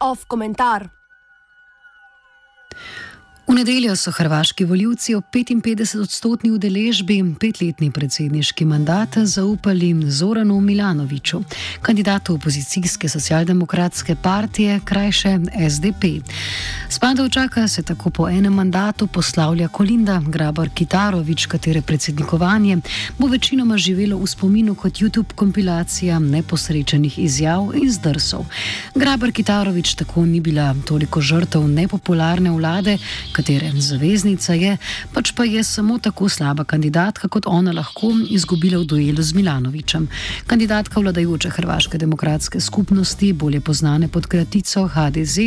Off komentar. V nedeljo so hrvaški voljivci ob 55-odstotni udeležbi petletni predsedniški mandat zaupali Zoranu Milanoviču, kandidatu opozicijske socialdemokratske partije, krajše SDP. Spadovčaka se tako po enem mandatu poslavlja Kolinda Grabar Kitarovič, katere predsednikovanje bo večinoma živelo v spominu kot YouTube kompilacija neposrečenih izjav in zdrsov. Grabar Kitarovič tako ni bila toliko žrtev nepopularne vlade, katere zaveznica je, pač pa je samo tako slaba kandidatka, kot ona lahko izgubila v duelu z Milanovičem. Kandidatka vladajoče Hrvaške demokratske skupnosti, bolje znane pod kratico HDZ,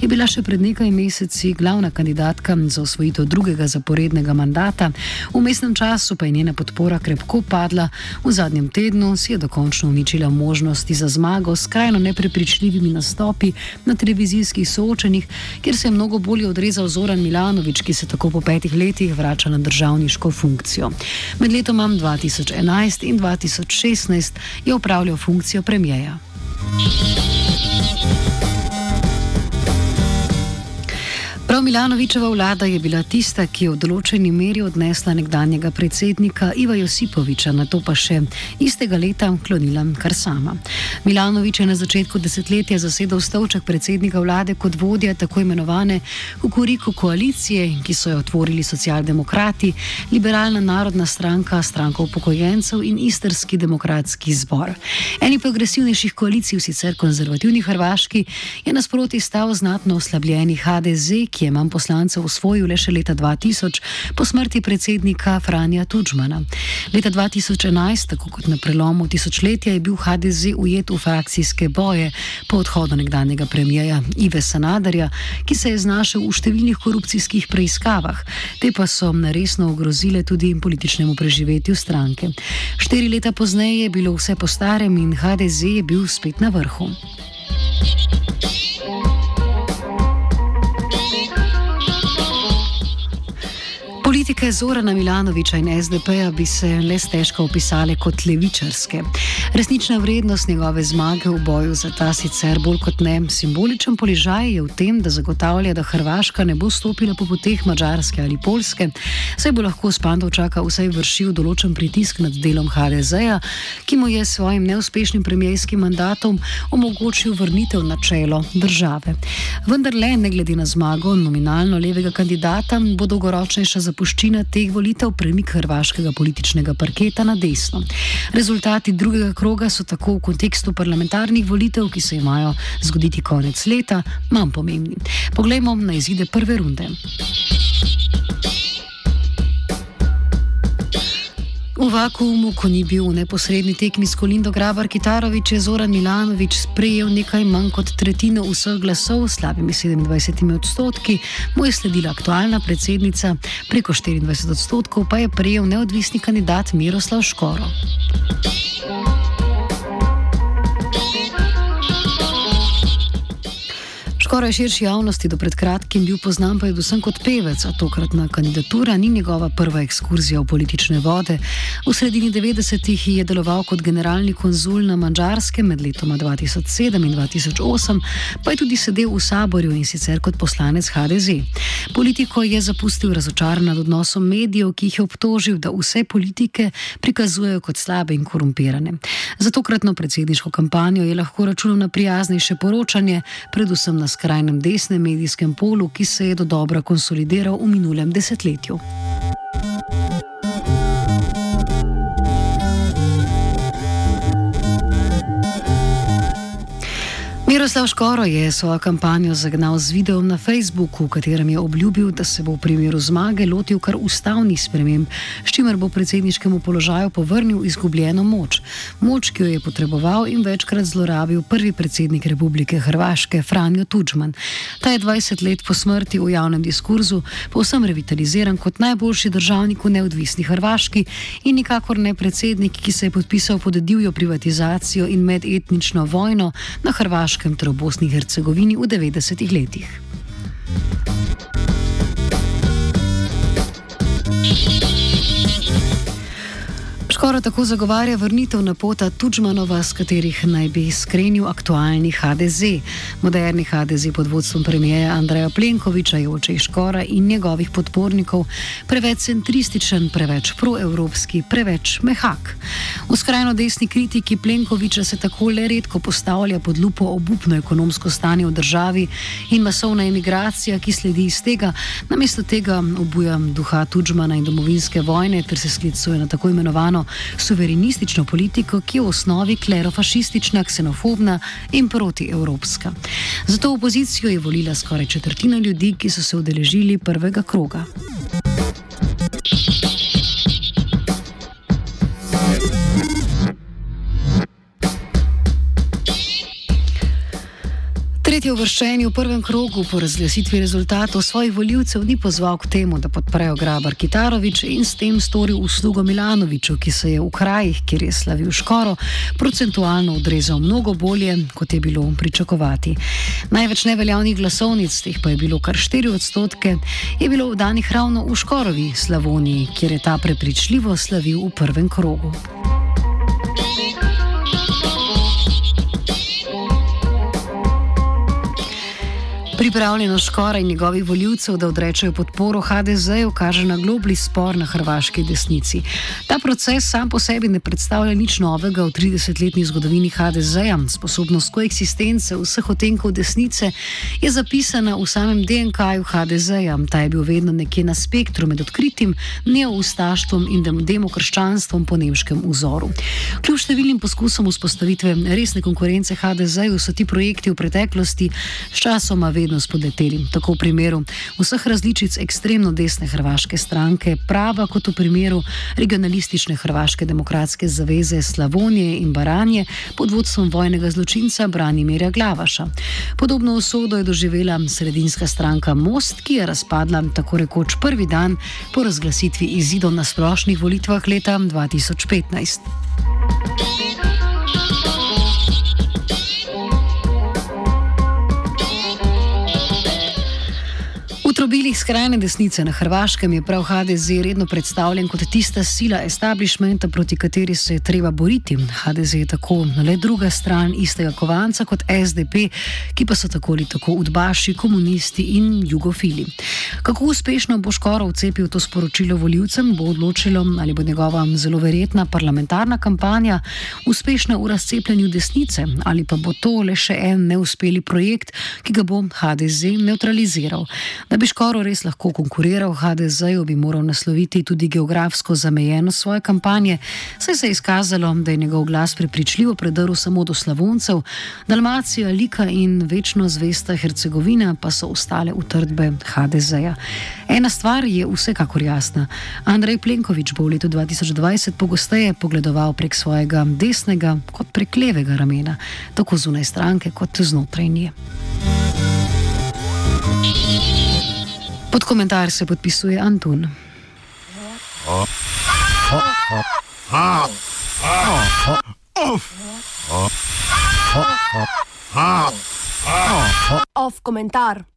je bila še pred nekaj meseci glavna kandidatka za osvojitev drugega zaporednega mandata, v mestnem času pa je njena podpora krepko padla, v zadnjem tednu si je dokončno uničila možnosti za zmago s skrajno neprepričljivimi nastopi na televizijskih soočenjih, kjer se je mnogo bolje odrezal Zoran Milanovič, ki se tako po petih letih vrača na državniško funkcijo. Med letoma 2011 in 2016 je upravljal funkcijo premijeja. Prav Milanovičeva vlada je bila tista, ki je v določeni meri odnesla nekdanjega predsednika Iva Josipoviča, na to pa še istega leta klonila kar sama. Milanovič je na začetku desetletja zasedal stolček predsednika vlade kot vodja tako imenovane Kukuriku koalicije, ki so jo otvorili socialdemokrati, liberalna narodna stranka, stranka upokojencev in istrski demokratski zbor. Eni progresivnejših koalicij, sicer konzervativni Hrvaški, je nasproti stal znatno oslabljeni HDZ, ki je manj poslancev usvojil le še leta 2000 po smrti predsednika Franja Tudžmana. Leta 2011, tako kot na prelomu tisočletja, je bil HDZ ujet v frakcijske boje po odhodu nekdanjega premijeja Ive Sanadarja, ki se je znašel v številnih korupcijskih preiskavah. Te pa so resno ogrozile tudi političnemu preživetju stranke. Štiri leta pozneje je bilo vse po starem in HDZ je bil spet na vrhu. Politike Zorana Milanoviča in SDP-ja bi se le stežko opisale kot levičarske. Resnična vrednost njegove zmage v boju za ta sicer bolj kot ne simboličen položaj je v tem, da zagotavlja, da Hrvaška ne bo stopila po poteh Mačarske ali Polske, saj bo lahko Spandovčaka vsaj vršil določen pritisk nad delom HDZ-ja, ki mu je s svojim neuspešnim premijskim mandatom omogočil vrnitev na čelo države. Vendar le, ne glede na zmago nominalno levega kandidata, bo dolgoročnejša zapuščina zapuščina teh volitev premik hrvaškega političnega parketa na desno. Rezultati drugega kroga so tako v kontekstu parlamentarnih volitev, ki se imajo zgoditi konec leta, manj pomembni. Poglejmo na izide prve runde. V vakuumu, ko ni bil v neposredni tekmi s Kolindo Grabar Kitarovič, je Zoran Milanovič sprejel nekaj manj kot tretjino vseh glasov, slabimi 27 odstotki, mu je sledila aktualna predsednica, preko 24 odstotkov pa je prejel neodvisni kandidat Miroslav Škoro. Skoraj širši javnosti do pred kratkim bil poznan predvsem kot pevec, a tokratna kandidatura ni njegova prva ekskurzija v politične vode. V sredini 90-ih je deloval kot generalni konzul na Mačarskem med letoma 2007 in 2008, pa je tudi sedel v saborju in sicer kot poslanec HDZ. Politiko je zapustil razočaran nad odnosom medijev, ki jih je obtožil, da vse politike prikazujejo kot slabe in korumpirane. Za tokratno predsedniško kampanjo je lahko računal na prijaznejše poročanje, predvsem na skrajnem desnem medijskem polu, ki se je do dobra konsolidiral v minulem desetletju. Miroslav Škoro je svojo kampanjo zagnal z videom na Facebooku, v katerem je obljubil, da se bo v primeru zmage lotil kar ustavnih sprememb, s čimer bo predsedniškemu položaju povrnil izgubljeno moč. Moč, ki jo je potreboval in večkrat zlorabil prvi predsednik Republike Hrvaške, Franjo Tudžman. Ta je 20 let po smrti v javnem diskurzu povsem revitaliziran kot najboljši državnik v neodvisni Hrvaški in nikakor ne predsednik, ki se je podpisal pod divjo privatizacijo in medetnično vojno na Hrvaškem. Ter v Bosni in Hercegovini v 90-ih letih. Škoro tako zagovarja vrnitev na pota Tudžmanova, s katerih naj bi skrenil aktualni HDZ. Moderni HDZ pod vodstvom premijeja Andreja Plenkoviča je oče Škora in njegovih podpornikov preveč centrističen, preveč proevropski, preveč mehak. V skrajno desni kritiki Plenkoviča se tako le redko postavlja pod lupo obupno ekonomsko stanje v državi in masovna emigracija, ki sledi iz tega, namesto tega obuja duha Tudžmana in domovinske vojne ter se sklicuje na tako imenovano suverenistično politiko, ki je v osnovi klerofašistična, ksenofobna in protievropska. Zato opozicijo je volila skoraj četrtina ljudi, ki so se udeležili prvega kroga. Tretji uvrščeni v prvem krogu po razglasitvi rezultatov svojih voljivcev ni pozval k temu, da podprejo Grabar Kitarovič in s tem storil uslugo Milanoviču, ki se je v krajih, kjer je slavil škoro, procentualno odrezal mnogo bolje, kot je bilo pričakovati. Največ neveljavnih glasovnic, teh pa je bilo kar 4 odstotke, je bilo vdanih ravno v Škorovi Slavoniji, kjer je ta prepričljivo slavil v prvem krogu. Pripravljenost Škora in njegovih voljivcev, da odrečejo podporo HDZ-ju, kaže na globli spor na hrvaški desnici. Ta proces sam po sebi ne predstavlja nič novega v 30-letni zgodovini HDZ-ja. Sposobnost koeksistence vseh otenkov desnice je zapisana v samem DNK-ju HDZ-ja. Ta je bil vedno nekje na spektru med odkritim neoustaštvom in demokrščanstvom po nemškem vzoru. Kljub številnim poskusom vzpostavitve resne konkurence HDZ-ju so ti projekti v preteklosti sčasoma vedno vedno spodleteli. Tako v primeru vseh različic ekstremno desne hrvaške stranke, prava kot v primeru regionalistične Hrvaške demokratske zaveze Slavonije in Baranje pod vodstvom vojnega zločinca Branimirja Glavaša. Podobno usodo je doživela sredinska stranka Most, ki je razpadla tako rekoč prvi dan po razglasitvi izidov na splošnih volitvah leta 2015. trobilih skrajne desnice na Hrvaškem je prav HDZ redno predstavljen kot tista sila establishmenta, proti kateri se je treba boriti. HDZ je tako le druga stran istega kovanca kot SDP, ki pa so tako ali tako udbaši, komunisti in jugofili. Kako uspešno bo Škoro vcepil to sporočilo voljivcem, bo odločilo, ali bo njegova zelo verjetna parlamentarna kampanja uspešna v razcepljanju desnice, ali pa bo to le še en neuspeli projekt, ki ga bo HDZ neutraliziral. Da bi Škoro res lahko konkuriral HDZ-ju, bi moral nasloviti tudi geografsko zamejenost svoje kampanje, saj se je izkazalo, da je njegov glas prepričljivo predrl samo do Slavoncev, Dalmacija, Lika in večno zvesta Hercegovina pa so ostale utrdbe HDZ-ja. Ena stvar je vsekakor jasna. Andrej Plenković bo v letu 2020 pogosteje pogledoval prek svojega desnega kot prek levega ramena, tako zunaj stranke kot znotraj nje. Pod komentar se podpisuje Antun. Off komentar.